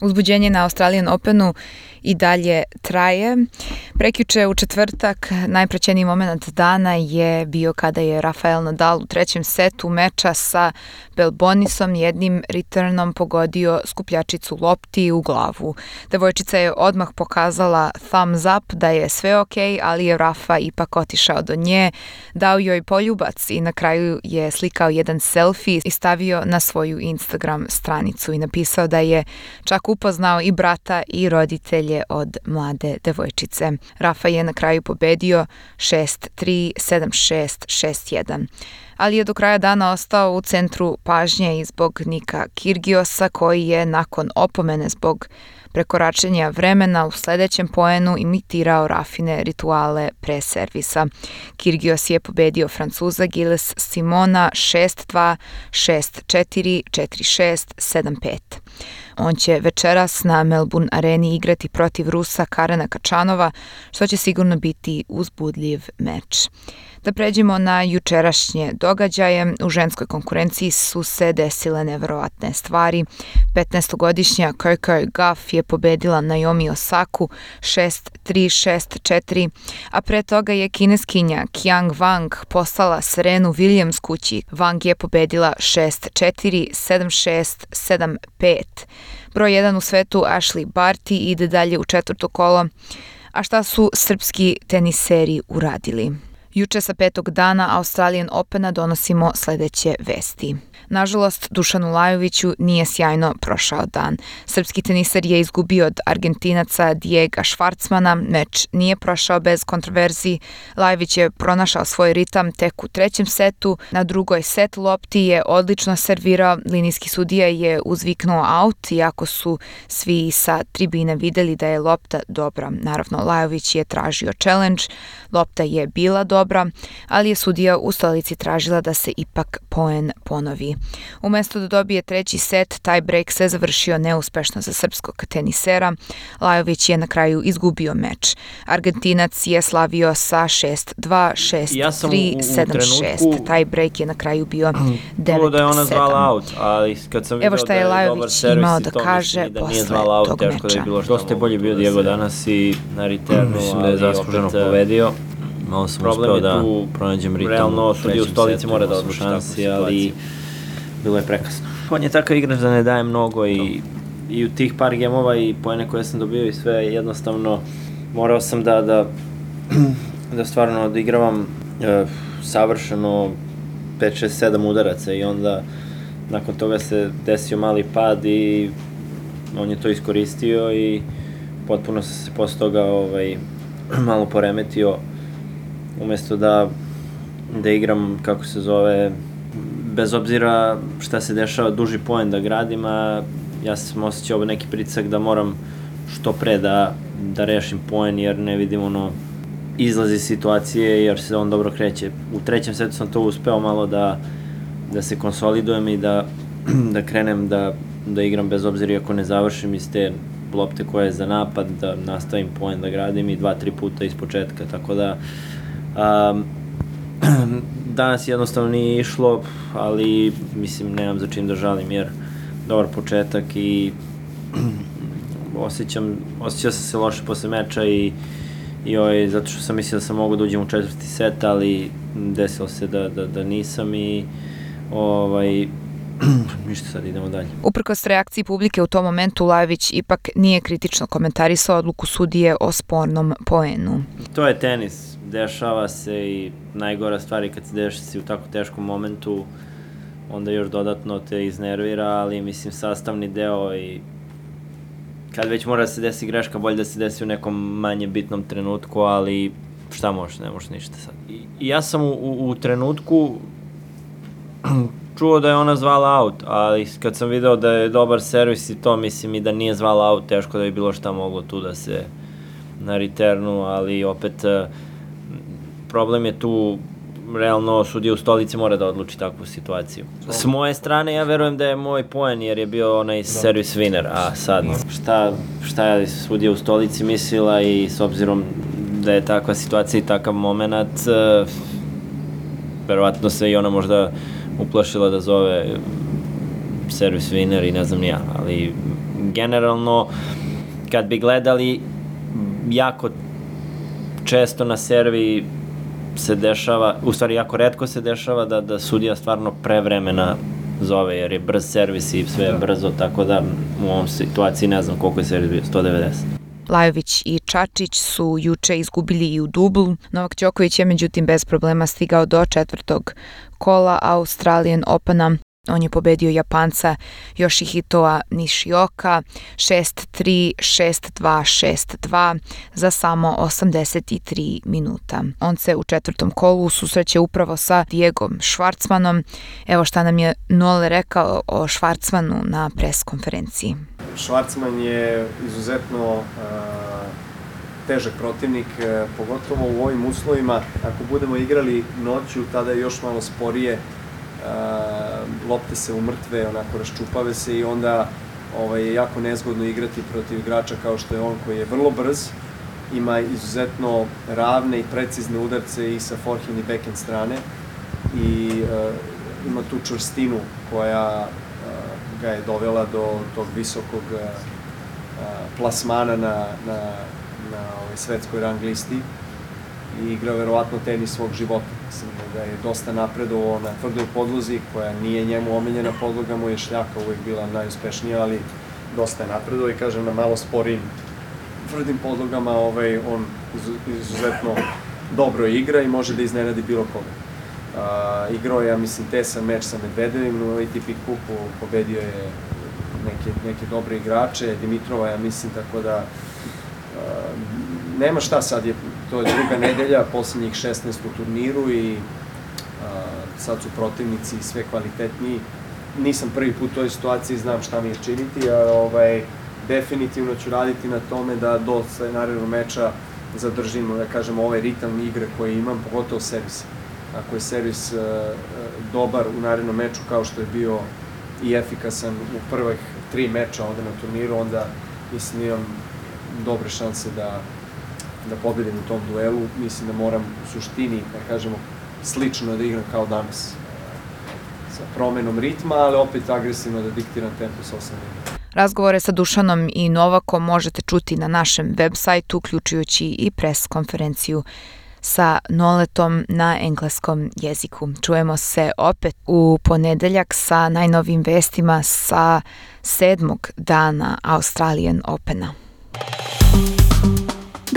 Uzbuđenje na Australian Openu i dalje traje. Prekjuče u četvrtak najprećeniji moment dana je bio kada je Rafael Nadal u trećem setu meča sa Belbonisom jednim returnom pogodio skupljačicu lopti u glavu. Devojčica je odmah pokazala thumbs up da je sve ok, ali je Rafa ipak otišao do nje, dao joj poljubac i na kraju je slikao jedan selfie i stavio na svoju Instagram stranicu i napisao da je čak upoznao i brata i roditelje od mlade devojčice. Rafa je na kraju pobedio 6-3, 7-6, 6-1 ali je do kraja dana ostao u centru pažnje i zbog Nika Kirgiosa koji je nakon opomene zbog prekoračenja vremena u sledećem poenu imitirao Rafine rituale pre servisa. Kirgios je pobedio Francuza Gilles Simona 6-2, 6-4, 4-6, 7-5. On će večeras na Melbourne areni igrati protiv Rusa Karena Kačanova, što će sigurno biti uzbudljiv meč. Da pređemo na jučerašnje događaje. U ženskoj konkurenciji su se desile neverovatne stvari. 15-godišnja Kirker Guff je pobedila Naomi Osaku 6-3-6-4, a pre toga je kineskinja Qiang Wang postala Serenu Williams kući. Wang je pobedila 6-4, 7-6, 7-5. Broj 1 u svetu Ashley Barty ide dalje u četvrto kolo. A šta su srpski teniseri uradili? Juče sa petog dana Australian Opena donosimo sledeće vesti. Nažalost, Dušanu Lajoviću nije sjajno prošao dan. Srpski tenisar je izgubio od Argentinaca Diego Švarcmana, meč nije prošao bez kontroverzi. Lajović je pronašao svoj ritam tek u trećem setu, na drugoj set lopti je odlično servirao, linijski sudija je uzviknuo out, iako su svi sa tribine videli da je lopta dobra. Naravno, Lajović je tražio challenge, lopta je bila dobra, ali je sudija u stolici tražila da se ipak poen ponovi. Umesto da dobije treći set, taj break se završio neuspešno za srpskog tenisera. Lajović je na kraju izgubio meč. Argentinac je slavio sa 6-2, 6-3, 7-6. Taj break je na kraju bio 9-7. da je ona zvala out, ali kad sam Evo šta je da Lajović imao da kaže da posle out, tog meča. Da je bilo Dosta je bolje bio da Diego danas i na returnu, mislim da je zasluženo povedio malo sam Problem uspeo da pronađem ritam realno, u stolici mora da odluči šansi, ali bilo je prekasno. On je takav igrač da ne daje mnogo i, i u tih par gemova i pojene koje sam dobio i sve jednostavno morao sam da, da, da stvarno odigravam e, savršeno 5, 6, 7 udaraca i onda nakon toga se desio mali pad i on je to iskoristio i potpuno sam se posle toga ovaj, malo poremetio umesto da da igram, kako se zove, bez obzira šta se dešava, duži poen da gradim, a ja sam osjećao neki pritisak da moram što pre da, da rešim poen, jer ne vidim ono, izlazi situacije, jer se on dobro kreće. U trećem setu sam to uspeo malo da, da se konsolidujem i da, da krenem da, da igram bez obzira ako ne završim iz te lopte koja je za napad, da nastavim poen da gradim i dva, tri puta iz početka, tako da um, danas jednostavno nije išlo, ali mislim nemam za čim da žalim jer dobar početak i osjećam, osjećao sam se loše posle meča i i ovaj, zato što sam mislio da sam mogu da uđem u četvrti set, ali desilo se da, da, da nisam i ovaj, ništa sad idemo dalje. Uprkos reakciji publike u tom momentu Lajević ipak nije kritično komentarisao odluku sudije o spornom poenu. To je tenis dešava se i najgora stvar je kad se dešava u tako teškom momentu, onda još dodatno te iznervira, ali mislim sastavni deo i kad već mora da se desi greška, bolje da se desi u nekom manje bitnom trenutku, ali šta možeš, ne možeš ništa sad. I, ja sam u, u, u trenutku čuo da je ona zvala out, ali kad sam video da je dobar servis i to, mislim i da nije zvala out, teško da bi bilo šta moglo tu da se na returnu, ali opet uh, problem je tu realno sudija u stolici mora da odluči takvu situaciju. S moje strane ja verujem da je moj poen jer je bio onaj servis winner, a sad šta, šta je sudija u stolici mislila i s obzirom da je takva situacija i takav moment, uh, verovatno se i ona možda uplašila da zove servis winner i ne znam ja, ali generalno kad bi gledali jako često na servi se dešava, u stvari jako redko se dešava da, da sudija stvarno pre vremena zove, jer je brz servis i sve je da. brzo, tako da u ovom situaciji ne znam koliko je servis bio, 190. Lajović i Čačić su juče izgubili i u dublu. Novak Đoković je međutim bez problema stigao do četvrtog kola Australian Opena On je pobedio Japanca Yoshihitoa Nishioka 6-3, 6-2, 6-2 za samo 83 minuta. On se u četvrtom kolu susreće upravo sa Diegom Švarcmanom. Evo šta nam je Nole rekao o Švarcmanu na pres konferenciji. Švarcman je izuzetno uh, težak protivnik, pogotovo u ovim uslovima. Ako budemo igrali noću, tada je još malo sporije lopte se umrtve, onako raščupave se i onda ovaj, je jako nezgodno igrati protiv igrača kao što je on koji je vrlo brz, ima izuzetno ravne i precizne udarce i sa forehand i backhand strane i uh, ima tu čvrstinu koja uh, ga je dovela do tog visokog uh, plasmana na, na, na ovoj svetskoj rang listi i igra verovatno tenis svog života. Mislim da je dosta napredovao na tvrdoj podlozi koja nije njemu omiljena podloga, mu je šljaka uvek bila najuspešnija, ali dosta je napredovao i kažem na malo sporim tvrdim podlogama ovaj, on izuzetno dobro igra i može da iznenadi bilo koga. Uh, igrao je, ja mislim, tesan meč sa Medvedevim u ATP kupu, pobedio je neke, neke dobre igrače, Dimitrova, ja mislim, tako da uh, nema šta sad je, to je druga nedelja, poslednjih 16 u turniru i a, sad su protivnici sve kvalitetniji. Nisam prvi put u toj situaciji, znam šta mi je činiti, a ovaj, definitivno ću raditi na tome da do narednog meča zadržim, da kažem, ovaj ritam igre koji imam, pogotovo servis. Ako je servis uh, dobar u narednom meču kao što je bio i efikasan u prvih tri meča ovde na turniru, onda mislim imam dobre šanse da da pobedim u tom duelu, mislim da moram u suštini, da kažemo, slično da igram kao danas sa promenom ritma, ali opet agresivno da diktiram tempo sa 8 minuta. Razgovore sa Dušanom i Novakom možete čuti na našem web sajtu, uključujući i pres konferenciju sa Noletom na engleskom jeziku. Čujemo se opet u ponedeljak sa najnovim vestima sa sedmog dana Australian Opena.